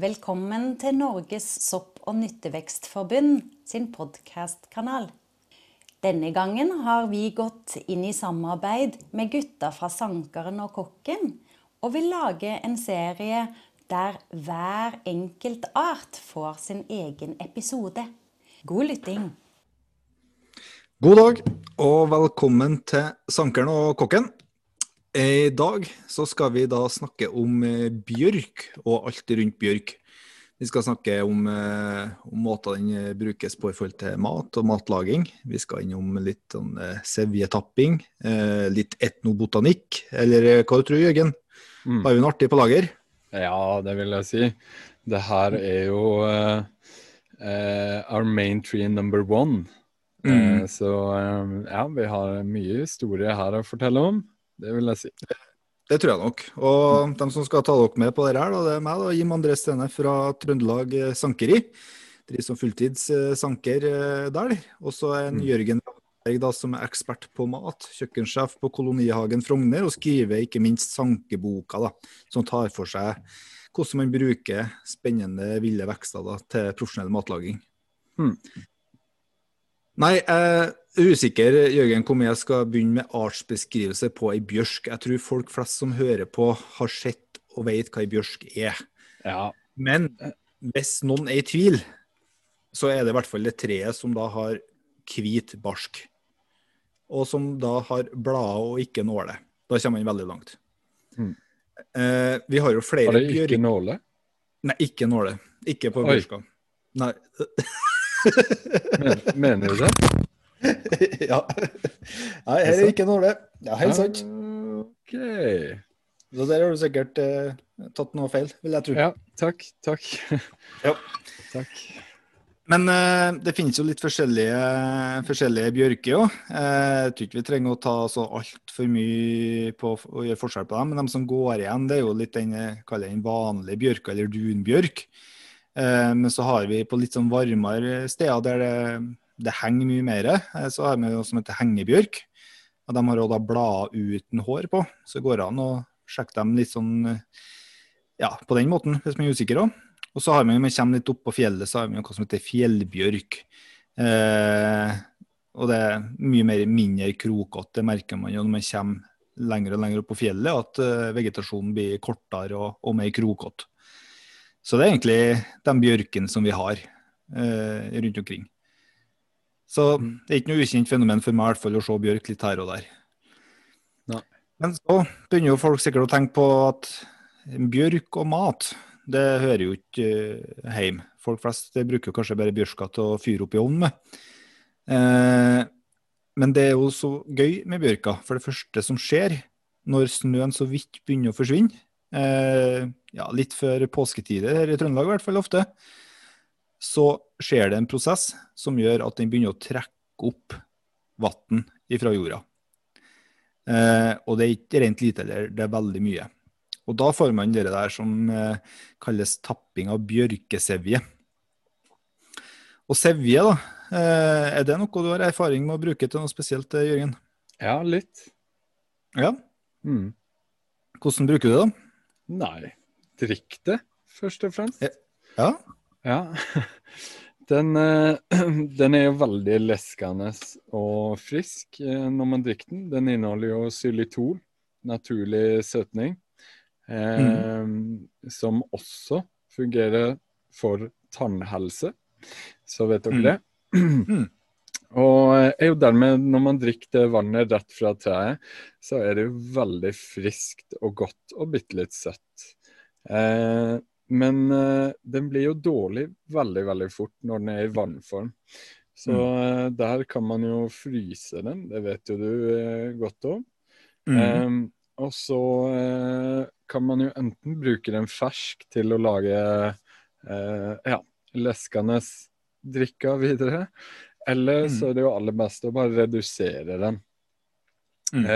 Velkommen til Norges sopp- og nyttevekstforbund sin podkastkanal. Denne gangen har vi gått inn i samarbeid med gutta fra Sankeren og Kokken, og vil lage en serie der hver enkelt art får sin egen episode. God lytting. God dag, og velkommen til Sankeren og Kokken. I dag så skal vi da snakke om eh, bjørk og alt rundt bjørk. Vi skal snakke om, eh, om måter den eh, brukes på i forhold til mat og matlaging. Vi skal innom litt sånn, sevjetapping, litt etnobotanikk, eller hva du tror Jørgen? Mm. Har vi noe artig på lager? Ja, det vil jeg si. Det her er jo uh, uh, our main tree number one. Mm. Uh, så ja, vi har mye historie her å fortelle om. Det vil jeg si. Det tror jeg nok. Og de som skal ta dere med på det her, da, det er meg, da, Jim André Stene fra Trøndelag eh, Sankeri. Driver som fulltids eh, sanker eh, der. Og så en mm. Jørgen Berg, da, som er ekspert på mat. Kjøkkensjef på Kolonihagen Frogner, og skriver ikke minst sankeboka, da, som tar for seg hvordan man bruker spennende ville vekster da, til profesjonell matlaging. Mm. Nei, jeg usikker Jørgen, hvor jeg skal begynne med artsbeskrivelse på ei bjørsk. Jeg tror folk flest som hører på, har sett og vet hva ei bjørsk er. Ja. Men hvis noen er i tvil, så er det i hvert fall det treet som da har hvit barsk. Og som da har blader og ikke nåler. Da kommer man veldig langt. Mm. Eh, vi har jo flere bjørker. Har det ikke nåle? Nei, ikke nåle. Ikke på bjørka. Nei. Men, mener du det? ja. Nei, her er ikke noe det. Ja, helt sant. OK. Så der har du sikkert eh, tatt noe feil, vil jeg tro. Ja, takk. Takk. ja. takk. Men eh, det finnes jo litt forskjellige, forskjellige bjørker òg. Eh, jeg tror ikke vi trenger å ta så altfor mye på å gjøre forskjell på dem. Men de som går igjen, det er jo litt den, den vanlige bjørka, eller dunbjørk. Eh, men så har vi på litt sånn varmere steder der det, det henger mye mer, eh, så har vi noe som heter hengebjørk. Og De har også da blader uten hår på, så det går an å sjekke dem litt sånn ja, på den måten, hvis man er usikker òg. Og så har vi, når vi kommer litt opp på fjellet, så har vi noe som heter fjellbjørk. Eh, og det er mye mer mindre krokete, det merker man jo når man kommer lenger og lenger opp på fjellet, at uh, vegetasjonen blir kortere og, og mer krokete. Så det er egentlig den bjørken som vi har eh, rundt omkring. Så mm. det er ikke noe ukjent fenomen for meg i hvert fall å se bjørk litt her og der. Nei. Men så begynner jo folk sikkert å tenke på at bjørk og mat, det hører jo ikke hjemme. hjem. Folk flest bruker kanskje bare bjørka til å fyre opp i ovnen med. Eh, men det er jo så gøy med bjørka. For det første som skjer når snøen så vidt begynner å forsvinne, eh, ja, litt før påsketider her i Trøndelag i hvert fall ofte, så skjer det en prosess som gjør at den begynner å trekke opp vann fra jorda. Eh, og det er ikke rent lite eller det er veldig mye. Og da får man det der som eh, kalles tapping av bjørkesevje. Og sevje, da, eh, er det noe du har erfaring med å bruke til noe spesielt, eh, Jørgen? Ja, litt. Ja? Mm. Hvordan bruker du det, da? Nei, drikk det, først og fremst. Ja? Ja. Den, eh, den, er jo veldig leskende og frisk eh, når man drikker den. Den inneholder jo xylitol, naturlig søtning, eh, mm. som også fungerer for tannhelse. Så vet dere mm. det. Mm. Og eh, er jo dermed, når man drikker det vannet rett fra treet, så er det jo veldig friskt og godt og bitte litt søtt. Eh, men uh, den blir jo dårlig veldig, veldig fort når den er i vannform. Så eh, der kan man jo fryse den, det vet jo du uh, godt om. Mm. Um, og så kan man jo enten bruke den fersk til å lage ja, leskende drikker videre. Eller mm. så er det jo aller best å bare redusere den. Mm.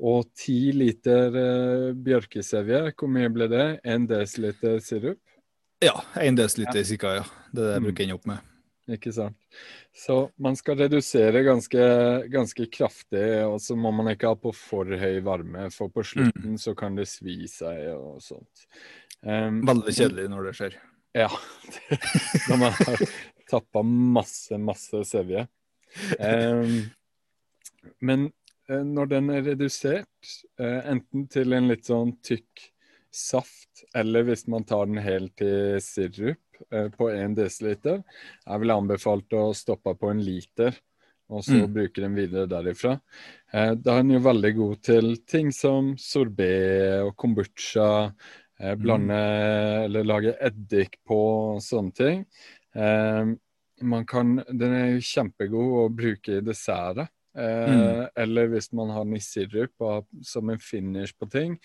Eh, og ti liter uh, bjørkesevje, hvor mye ble det? Én desiliter sirup? Ja, én desiliter ca. Ja. Det er det jeg bruker ende opp med. Ikke sant. Så man skal redusere ganske, ganske kraftig, og så må man ikke ha på for høy varme, for på slutten mm. så kan det svi seg og sånt. Um, Veldig kjedelig når det skjer. Ja. Når man har tappa masse, masse sevje. Um, men uh, når den er redusert, uh, enten til en litt sånn tykk saft, eller hvis man tar den helt til sirup uh, på 1 dl, jeg ville anbefalt å stoppe på en liter og så mm. bruke den videre derifra. Eh, da er den jo veldig god til ting som sorbé og kombucha. Eh, blande mm. eller lage eddik på og sånne ting. Eh, man kan, den er jo kjempegod å bruke i desserter. Eh, mm. Eller hvis man har den i sirup som en finish på ting.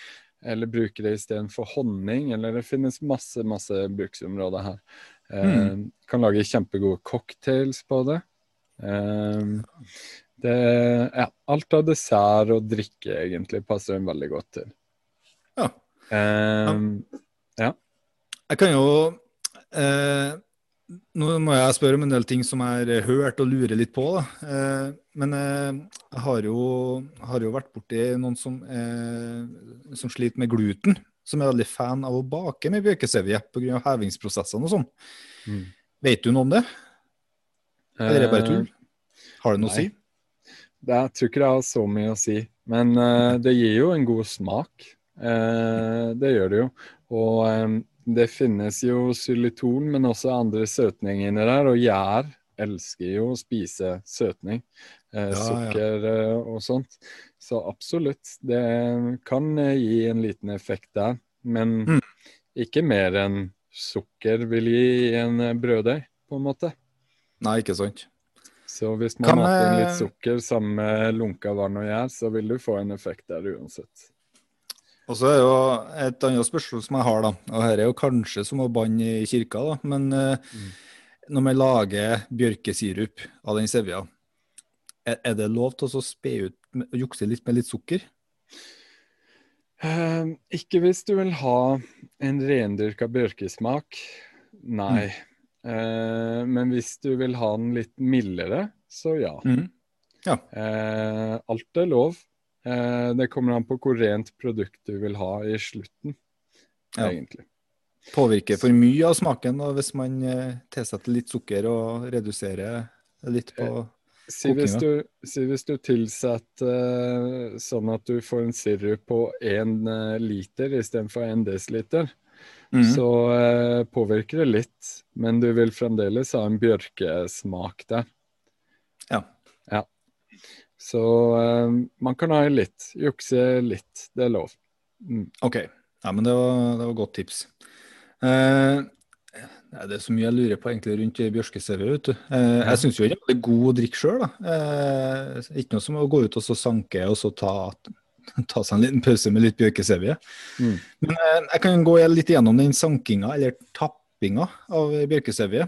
Eller bruke det istedenfor honning. Eller det finnes masse, masse bruksområder her. Eh, mm. Kan lage kjempegode cocktails på det. Um, det, ja, alt av dessert og drikke egentlig passer den veldig godt til. Ja. Um, ja. Jeg kan jo eh, Nå må jeg spørre om en del ting som jeg har hørt og lurer litt på. Eh, men eh, jeg har jo, har jo, vært borti noen som, eh, som, sliter med gluten. Som er veldig fan av å bake med bjørkesevje pga. hevingsprosessene og sånn. Mm. Vet du noe om det? Eller er det bare tull? Eh, har det noe å si? Jeg tror ikke det har så mye å si. Men det gir jo en god smak. Uh, det gjør det jo. Og um, det finnes jo xylitol, men også andre søtninger inni der. Og gjær elsker jo å spise søtning. Uh, ja, sukker ja. og sånt. Så absolutt. Det kan gi en liten effekt der. Men mm. ikke mer enn sukker vil gi i en brøddeig, på en måte. Nei, ikke sant. Så hvis man har inn litt sukker sammen med lunka vann og gjær, så vil du få en effekt der uansett. Og så er jo et annet spørsmål som jeg har, da, og her er jo kanskje som å banne i kirka, da, men mm. når man lager bjørkesirup av den sevja, er, er, det lov til å spe ut og jukse litt med litt sukker? Eh, ikke hvis du vil ha en rendyrka bjørkesmak. Nei. Mm. Eh, men hvis du vil ha den litt mildere, så ja. Mm. ja. Eh, alt er lov. Eh, det kommer an på hvor rent produkt du vil ha i slutten, ja. egentlig. Påvirker for mye av smaken da, hvis man eh, tilsetter litt sukker og reduserer litt på eh, Si hvis, du, si hvis du tilsetter uh, sånn at du får en sirup på én liter istedenfor én desiliter, Mm. Så eh, påvirker det litt, men du vil fremdeles ha en bjørkesmak der. Ja. Så eh, man kan ha litt, jukse litt. Det er lov. Mm. OK. Ja, men det var, det var godt tips. Eh, det er så mye jeg lurer på egentlig rundt bjørkesauet. vet du. Eh, jeg syns jo den er god å drikke sjøl. Eh, ikke noe som å gå ut og så sanke og så ta ta seg en liten pause med litt bjørkesevje. Mm. Men eh, jeg kan gå litt gjennom den sankinga, eller tappinga, av bjørkesevje.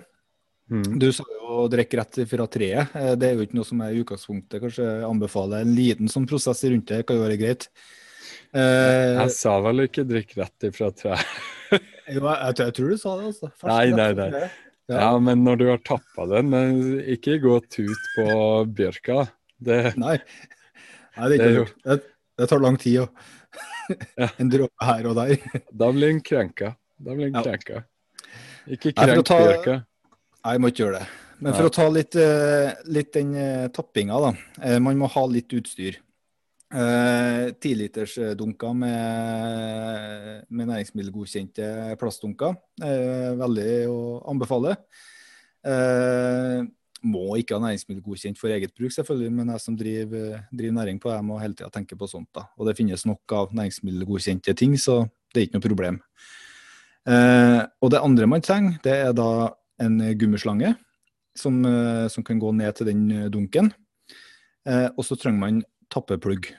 Mm. Du sa jo å drikke rett fra treet. Eh, det er jo ikke noe som jeg i utgangspunktet kanskje anbefaler. En liten sånn prosess rundt det kan jo være greit. Eh, jeg sa vel ikke 'drikk rett ifra treet'? jo, jeg, jeg, tror du sa det, altså. Nei, nei, nei. Ja. ja. men når du har tappa den, eh, ikke gå tut på bjørka. Det, nei. nei, det er ikke det, det tar lang tid. òg. en dråpe her og der. Da blir en krenka. Da blir en krenka. Ikke krenk bjørka. Nei, jeg må ikke gjøre det. Men for Nei. å ta litt, eh, litt den uh, tappinga, da. Uh, man må ha litt utstyr. Tilitersdunker uh, med, med næringsmiddelgodkjente plastdunker. veldig å anbefale. Må ikke ha næringsmiddelgodkjent for eget bruk, selvfølgelig, men jeg som driver, driver næring på det, må hele tida tenke på sånt. da. Og det finnes nok av næringsmiddelgodkjente ting, så det er ikke noe problem. Eh, og det andre man trenger, det er da en gummislange som, eh, som kan gå ned til den dunken. Eh, og så trenger man tappeplugg.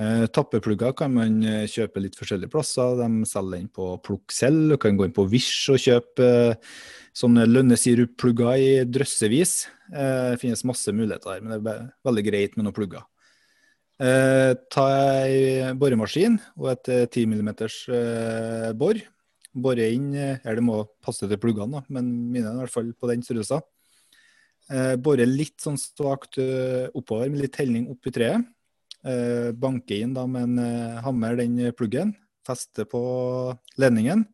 Eh, tappeplugger kan man eh, kjøpe litt forskjellige plasser. De selger inn på Plukk selv. Du kan gå inn på Wish og kjøpe eh, sånne lønnesirup-plugger i drøssevis. Eh, det finnes masse muligheter her, men det er veldig greit med noen plugger. Eh, ta ei boremaskin og et 10 mm eh, bor. Bore inn Eller det må passe til pluggene, da, men mine er i hvert fall på den størrelsen. Eh, bore litt sånn svakt oppover med litt helning opp i treet. Eh, banke inn da med en hammer den pluggen. Feste på ledningen.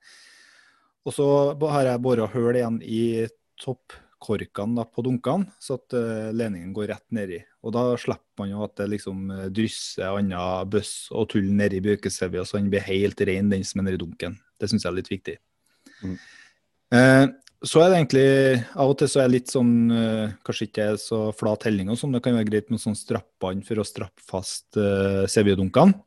Og så har jeg bora hull igjen i toppkorkene på dunkene, så at ledningen går rett nedi. Og da slipper man jo at det liksom drysser annen bøss og tull nedi bjørkesevja, så den blir helt ren, den som er nedi dunken. Det syns jeg er litt viktig. Mm. Eh, så er det egentlig Av og til så er det litt sånn uh, Kanskje ikke er så flat helling og sånn. Det kan være greit med sånn strappbånd for å strappe fast uh, sevjedunkene.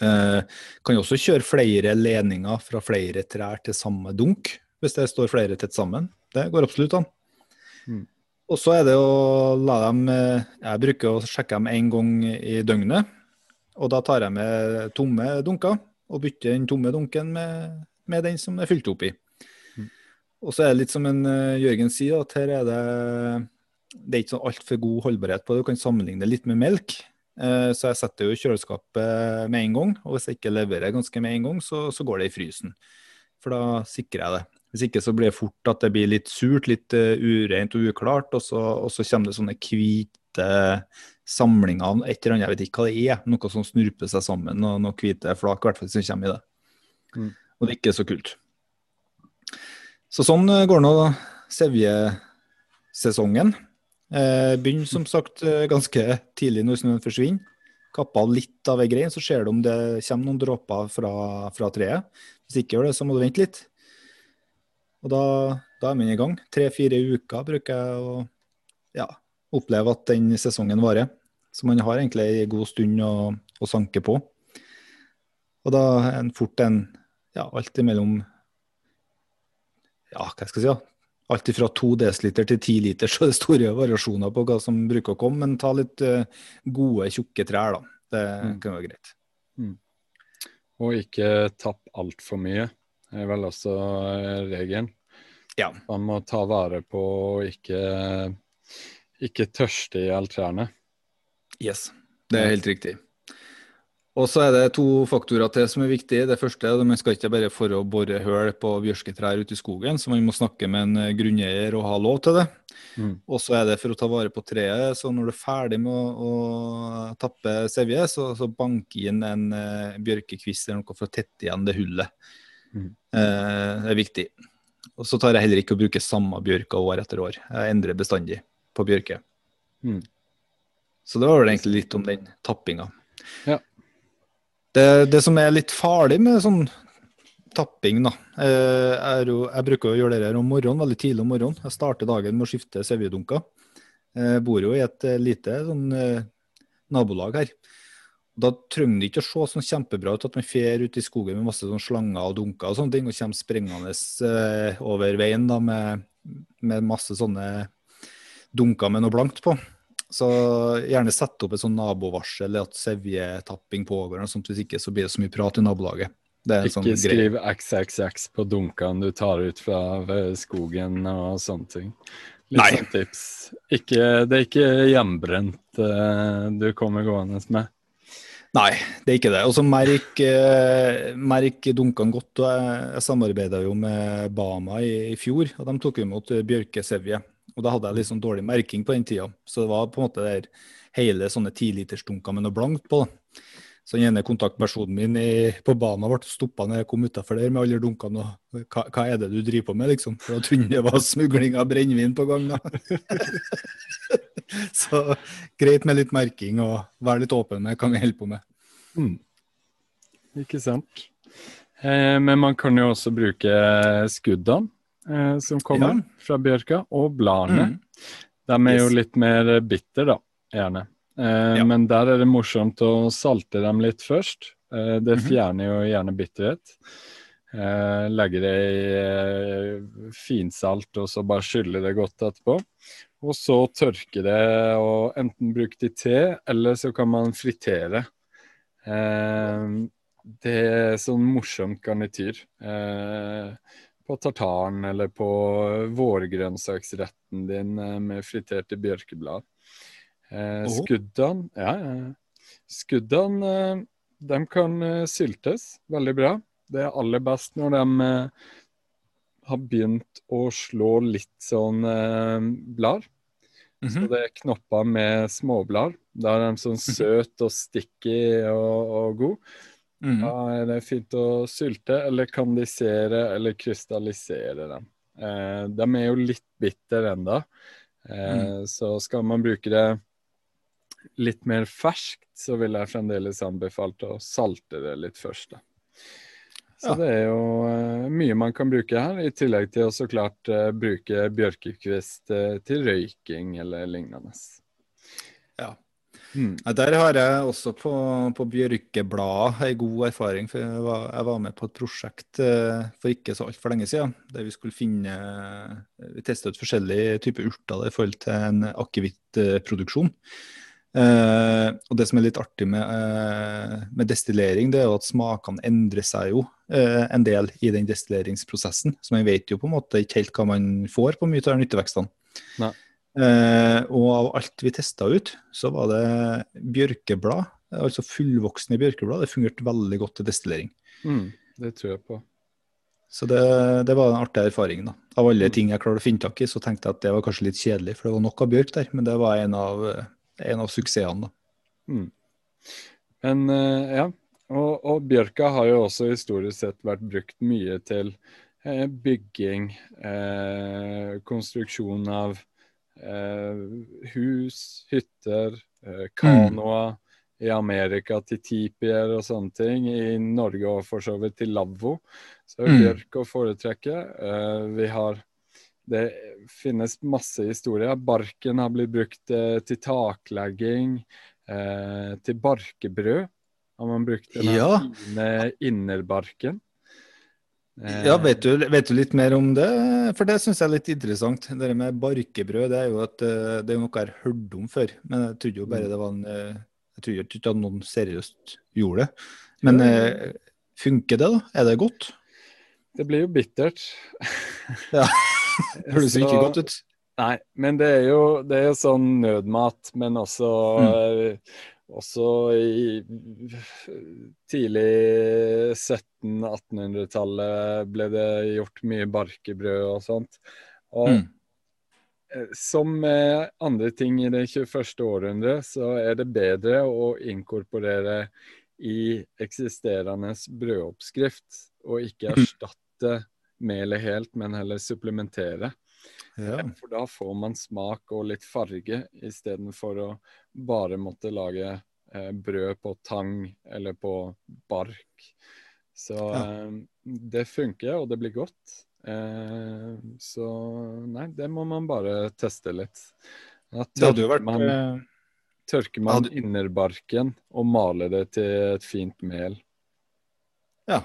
Uh, kan også kjøre flere ledninger fra flere trær til samme dunk, hvis det står flere tett sammen. Det går absolutt an. Mm. Og så er det å la dem Jeg bruker å sjekke dem én gang i døgnet. Og da tar jeg med tomme dunker og bytte den tomme dunken med, med den som er fylt opp i. Og så er det litt som en uh, Jørgen sier, at her er det det er ikke sånn altfor god holdbarhet på det. Du kan sammenligne det litt med melk. Uh, så jeg setter jo i kjøleskapet med en gang. Og hvis jeg ikke leverer ganske med en gang, så, så, går det i frysen. For da sikrer jeg det. Hvis ikke så blir det fort at det blir litt surt, litt uh, urent og uklart. Og så, og så kommer det sånne hvite samlinger av et eller annet, jeg vet ikke hva det er. Noe som snurper seg sammen, og noen hvite flak i hvert fall som kommer i det. Mm. Og det er ikke så kult. Så sånn eh, går nå sevjesesongen. Eh, begynner som sagt eh, ganske tidlig når snøen forsvinner. Kapper litt av ei grein, så ser du om det kommer noen dråper fra, fra, treet. Hvis ikke gjør det, så må du vente litt. Og da, da er man i gang. Tre-fire uker bruker jeg å ja, oppleve at den sesongen varer. Så man har egentlig en god stund å, å sanke på. Og da er en fort en ja, alt imellom ja, hva skal jeg si, ja. alt fra 2 dl til 10 liter, så er det store variasjoner på hva som bruker å komme. Men ta litt uh, gode, tjukke trær, da. Det mm. kan være greit. Mm. Og ikke tapp altfor mye, er vel også eh, regelen. Ja. Man må ta vare på å ikke, ikke tørste i hjel trærne. Yes, det er helt riktig. Og så er det to faktorer til som er viktige. Det første er at man skal ikke bare for å bore høl på bjørsketrær ute i skogen, så man må snakke med en eh, grunneier og ha lov til det. Mm. Og så er det for å ta vare på treet, så når du er ferdig med å, å tappe sevje, så, så bank inn en uh, bjørkekvist eller noe for å tette igjen det hullet. Mm. Uh, det er viktig. Og så tar jeg heller ikke å bruke samme bjørka år etter år. Jeg endrer bestandig på bjørke. Mm. Så det var vel egentlig litt om den tappinga. Ja. Det, det, som er litt farlig med sånn tapping, da, eh, er jo Jeg bruker å gjøre det her om morgenen, veldig tidlig om morgenen. Jeg starter dagen med å skifte sevjedunker. Jeg bor jo i et eh, lite sånn, eh, nabolag her. Da trenger det ikke å se sånn kjempebra ut at man fer ut i skogen med masse sånn slanger og dunker og sånne ting, og kommer sprengende over veien da med, med masse sånne dunker med noe blankt på. Så gjerne sette opp et sånn nabovarsel eller at sevjetapping pågår. Og sånt, hvis ikke så blir det så mye prat i nabolaget. ikke sånn skriv XXX på dunkene du tar ut fra skogen og sånne ting. Litt Nei. sånn tips. Ikke, det er ikke hjemmebrent uh, du kommer gående med. Nei, det er ikke det. Og så merk, uh, merk dunkene godt. Jeg, jeg samarbeida jo med Bama i, i, fjor, og de tok imot bjørkesevje. Og da hadde jeg litt sånn dårlig merking på den tida. Så det var på en måte der hele sånne tilitersdunker med noe blankt på. Så den ene kontaktpersonen min i, på Bama ble stoppa når jeg kom utafor der med alle dunkene. og hva, hva, er det du driver på med, liksom? For da trodde det var smugling av brennevin på gang. da. så greit med litt merking og være litt åpen med hva vi holder på med. Mm. Ikke sant. Eh, men man kan jo også bruke skuddene eh, som kommer ja. fra bjørka, og bladene. Mm. De er yes. jo litt mer bitter, da, gjerne. Eh, ja. Men der er det morsomt å salte dem litt først. Eh, det mhm. fjerner jo gjerne bitterhet. Eh, legge det i eh, finsalt og så bare skylle det godt etterpå. Og så tørke det og enten bruke det i te, eller så kan man fritere. Eh, det er sånn morsomt garnityr. Eh, på tartaren eller på vårgrønnsaksretten din eh, med friterte bjørkeblad. Eh, skuddene ja, skuddene eh, de kan eh, syltes veldig bra. Det er aller best når de har begynt å slå litt sånn eh, blad. Mm -hmm. Så mhm. det er knopper med småblad. Da er de sånn søte søt og sticky og, og god. Mm. Da er det fint å sylte eller kandisere eller krystallisere dem. Eh, de er jo litt bitter ennå, eh, så skal man bruke det litt mer ferskt, så vil jeg fremdeles anbefalt å salte det litt først. da. Så Ja. det er jo eh, mye man kan bruke her, i tillegg til å så klart eh, bruke bjørkekvist eh, til røyking eller lignende. Mm. Der har jeg også på, på Bjørkebladet en god erfaring. for jeg var, jeg var med på et prosjekt eh, for ikke så altfor lenge siden. Der vi skulle finne Vi testa ut forskjellige typer urter i forhold til en akevittproduksjon. Eh, og det som er litt artig med, eh, med destillering, det er jo at smakene endrer seg jo eh, en del i den destilleringsprosessen. Så man vet jo på en måte ikke helt hva man får på mye av nyttevekstene. Nei. Eh, og av alt vi testa ut, så var det bjørkeblad, altså fullvoksne bjørkeblad, det fungerte veldig godt til destillering. Mm. Det tror jeg på. Så det, det var en artig erfaring. da. Av alle ting jeg klarte å finne tak i, så tenkte jeg at det var kanskje litt kjedelig, for det var nok av bjørk der. Men det var en av, en av suksessene. da. Mm. Men eh, ja, og, og bjørka har jo også historisk sett vært brukt mye til eh, bygging, eh, konstruksjon av hus, hytter, eh, kanoer. I Amerika til tipier og sånne ting. I Norge og for så vidt til lavvo. Så Mm. bjørk å foretrekke. Eh, vi har det finnes masse historier. Barken har blitt brukt eh, til taklegging, eh, til barkebrød. Har man brukt den Ja. innerbarken. Eh, Ja, vet du, vet du litt mer om det? For det syns jeg er litt interessant. Det med barkebrød det er jo et, eh, det er noe jeg har hørt om før. Men jeg trodde jo bare det var en eh, Jeg trodde ikke at noen seriøst gjorde det. Men funker det, da? Er det godt? Det blir jo bittert. Ja. Det Høres ikke godt ut. Nei, men det er jo, det er jo sånn nødmat, men også, Mm. Også i tidlig 1700-1800-tallet ble det gjort mye barkebrød og sånt. Og Mm. eh, som med andre ting i det 21. århundre, så er det bedre å inkorporere i eksisterende brødoppskrift, og ikke erstatte erstatte melet helt, men heller supplementere. Ja. For da får man smak og litt farge, istedenfor å bare måtte lage eh, brød på tang eller på bark. Så Ja. eh, det funker, og det blir godt. Eh, så nei, det må man bare teste litt. Da tørker vært man, eh, tørker man hadde- innerbarken og maler det til et fint mel. Ja.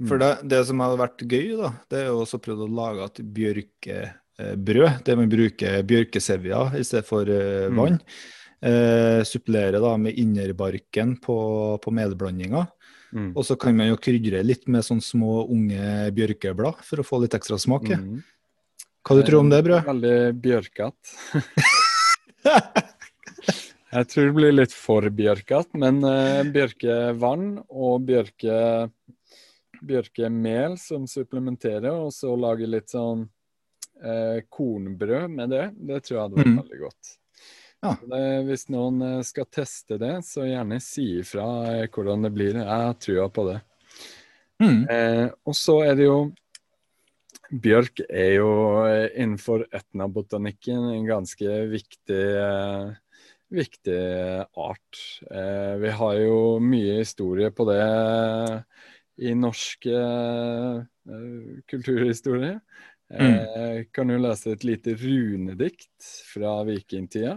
Mm. For det, det som hadde vært gøy, da, det er jo også prøvd å lage et bjørkebrød. Det man bruker bjørkesevja i stedet for vann. Mm. vann. Eh, supplere da med innerbarken på, på melblandinga. Mm. Og så kan man jo krydre litt med sånne små unge bjørkeblad for å få litt ekstra smak. Mm. Hva du tror om det, brød? Veldig bjørkete. Jeg tror det blir litt for bjørkete, men uh, bjørkevann og bjørke, bjørkemel som supplementerer, og så lage litt sånn eh, kornbrød med det, det tror jeg hadde vært Mm. veldig godt. Ja. Det, hvis noen eh, skal teste det, så gjerne si ifra eh, hvordan det blir. Jeg har trua på det. Mm. Eh, og så er det jo Bjørk er jo eh, innenfor etnabotanikken en ganske viktig, eh, viktig art. Eh, vi har jo mye historie på det i norsk kulturhistorie. Eh, kan jo lese et lite runedikt fra vikingtida.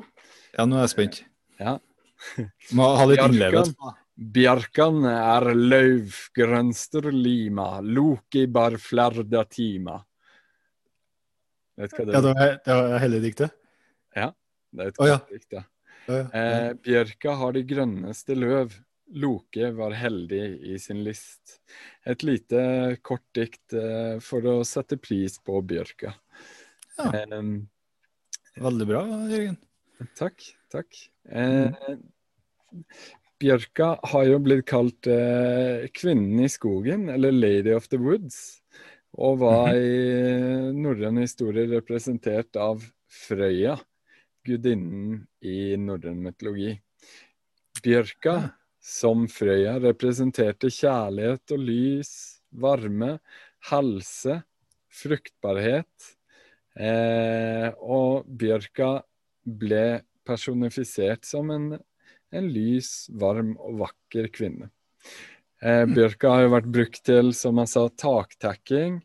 Ja, nå er jeg spent. Ja. Må ha litt innlevelse. Bjarkan er lauv grønstrlima, loki bar flerda tima. Vet hva det Ja, er? det var, det var hele diktet? Ja, Det er et oh, ja. dikt, ja. Ja, ja. Eh, bjørka har de grønneste løv, Loke var heldig i sin list. Et lite kort dikt eh, for å sette pris på bjørka. Ja. Eh, Veldig bra, Jørgen. Takk, takk. Eh, Bjørka har jo blitt kalt eh, kvinnen i skogen, eller Lady of the Woods, og var i norrøn historie representert av Frøya, gudinnen i norrøn mytologi. Bjørka som Frøya representerte kjærlighet og lys, varme, helse, fruktbarhet. Eh, og bjørka ble personifisert som en, en lys, varm og vakker kvinne. Eh, bjørka har jo vært brukt til, som jeg sa, taktekking,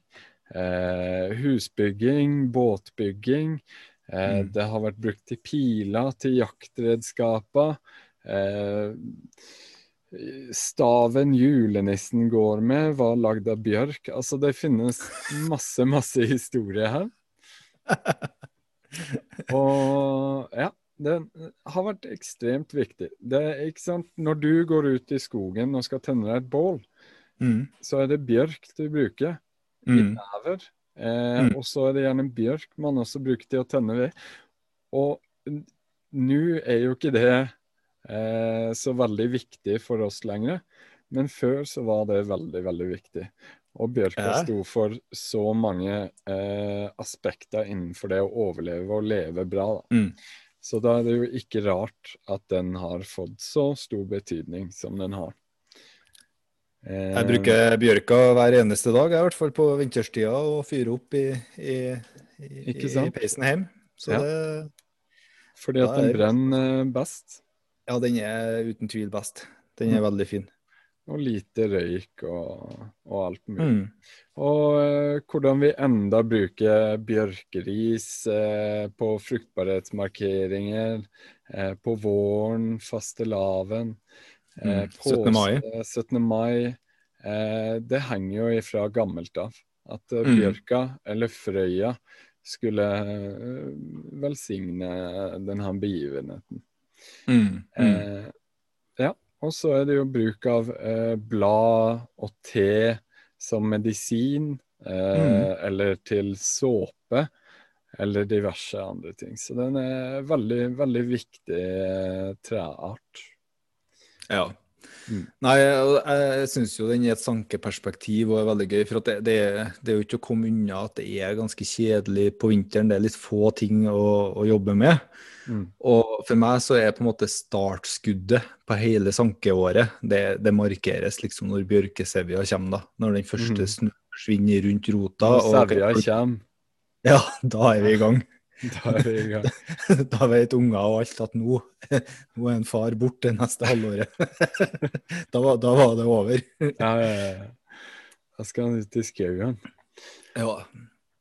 eh, husbygging, båtbygging. Eh, Mm. Det har vært brukt til piler, til jaktredskaper. Eh, staven julenissen går med, var lagd av bjørk. Altså, det finnes masse, masse historie her. Og ja, det har vært ekstremt viktig. Det ikke sant, Når du går ut i skogen og skal tenne deg et bål, Mm. så er det bjørk du bruker i Mm. never. Eh, Mm. Og så er det gjerne bjørk man også bruker til å tenne ved. Og nå er jo ikke det eh, så veldig viktig for oss lenger, men før så var det veldig, veldig viktig. Og bjørka Ja. sto for så mange eh, aspekter innenfor det å overleve og leve bra. Da. Mm. Så da er det jo ikke rart at den har fått så stor betydning som den har. Eh, Jeg bruker bjørka hver eneste dag, jeg, i hvert fall på vinterstida, og fyre opp i, i, i, i peisen hjemme. Så Ja. det Fordi at den brenner eh, best. Ja, den er uten tvil best. Den er veldig fin. Og lite røyk og, og alt mulig. Mm. Og eh, hvordan vi enda bruker bjørkeris eh, på fruktbarhetsmarkeringer, eh, på våren, fastelavn, eh, Mm, 17. mai. 17. mai. Eh, det henger jo ifra gammelt av. At eh, Mm. bjørka, eller frøya, skulle velsigne denne begivenheten. Mm. Mm. Eh, ja, og så er det jo bruk av eh, blad og te som medisin, eh, Mm. eller til såpe, eller diverse andre ting. Så den er veldig, veldig viktig treart. Ja. Mm. Nei, og jeg syns jo den i et sankeperspektiv og er veldig gøy. For at det, det, det er jo ikke å komme unna at det er ganske kjedelig på vinteren. Det er litt få ting å, å jobbe med. Mm. Og for meg så er på en måte startskuddet på hele sankeåret, det, det markeres liksom når bjørkesevja kommer, da. Når den første mm. snøen forsvinner rundt rota. Når sevja kommer, Ja, da er vi i gang. da er vi i gang. Da vet unger og alt at nå, nå er en far borte neste halvåret. Da var, da var det over. Ja, ja, ja. Da skal han ut i skauen. Ja.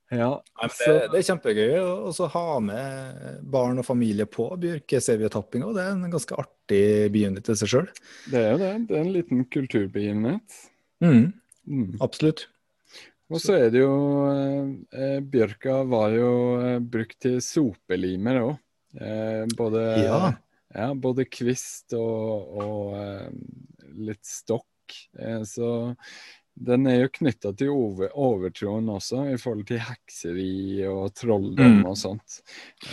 Ja, Nei, det, det er kjempegøy å ha med barn og familie på bjørkesevjetappinga. Det er en ganske artig begivenhet i seg sjøl. det er jo det. Det er en liten kulturbegivenhet. Mm, Mm. absolutt. Og så er det jo eh, Bjørka var jo eh, brukt til sopelimer òg. Eh, både, Ja. ja, både kvist og, og eh, litt stokk. Eh, så den er jo knytta til over, overtroen også, i forhold til hekseri og trolldom Mm. og sånt.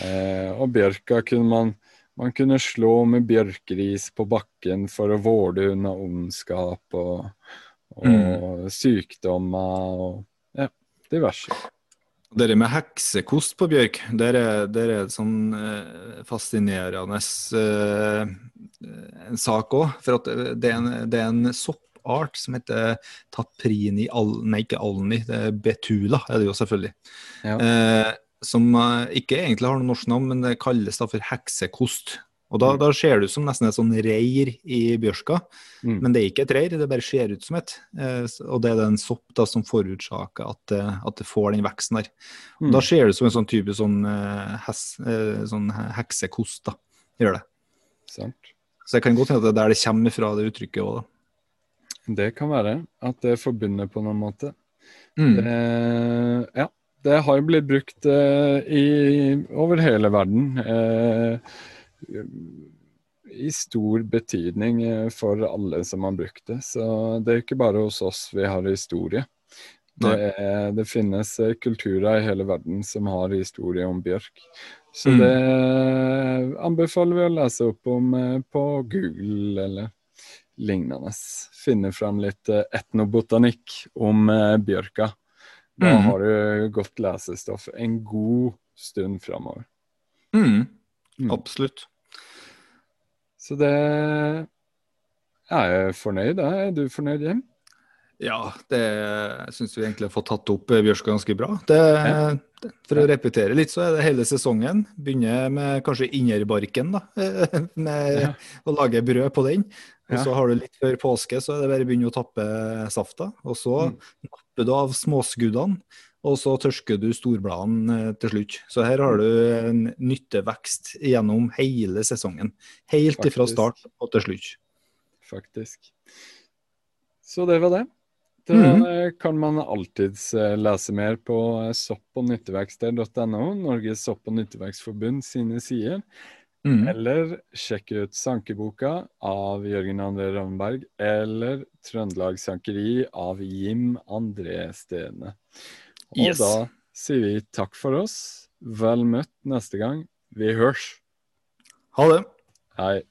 Eh, og bjørka kunne man man kunne slå med bjørkeris på bakken for å vårde unna ondskap og, og sykdommer og ja, diverse. Det med heksekost på bjørk, det er, en er det sånn eh, fascinerende eh, en sak òg. For at det er en, det er en soppart som heter taprini al, Nei, ikke alni, det er betula er det jo selvfølgelig. Ja. Eh, som eh, ikke egentlig har noe norsk navn, men det kalles da for heksekost. Og da, Mm. da ser ut som nesten et sånn reir i bjørska, Mm. men det er ikke et reir, det bare ser ut som et. Eh, og det er den sopp da som forårsaker at, at det får den veksten der. Og Mm. Da ser det ut som en sånn type sånn, eh, hes, eh, sånn heksekost, da. Gjør det. Sant. Så jeg kan godt hende at det er der det kommer fra, det uttrykket òg, da. Det kan være at det er forbundet på noen måte. Mm. Det, ja, det har blitt brukt eh, i, over hele verden. Eh, I stor betydning eh, for alle som har brukt det. Så det er ikke bare hos oss vi har historie. Det, er, det finnes eh, kulturer i hele verden som har historie om bjørk. Så Mm. det anbefaler vi å lese opp om eh, på Google eller lignende. Finne fram litt eh, etnobotanikk om eh, bjørka. Da Mhm. har du godt lesestoff en god stund framover. Mm. Mm. Absolutt. Så det Jeg er fornøyd. jeg. Er du fornøyd, Jim? Ja, det syns vi egentlig har fått tatt opp eh, Bjørska ganske bra. Det, Ja. For å repetere litt, så er det hele sesongen. Begynner med kanskje innerbarken, da. Med Ja. å lage brød på den. Og så har du litt før påske, så er det bare å begynne å tappe safta. Og så Mm. napper du av småskuddene, og så tørsker du storbladene eh, til slutt. Så her har du en nyttevekst gjennom hele sesongen. Helt ifra start og til slutt. Faktisk. Så det var det. Da -hmm. kan man alltids eh, lese mer på eh, sopp- og nyttevekster.no, Norges sopp- og nyttevekstforbund sine sider. Mm. Eller sjekke ut Sankeboka av Jørgen André Ravnberg, eller Trøndelag Sankeri av Jim André Stene. Og Yes. da sier vi takk for oss. Vel møtt neste gang. Vi hørs. Ha det. Hei.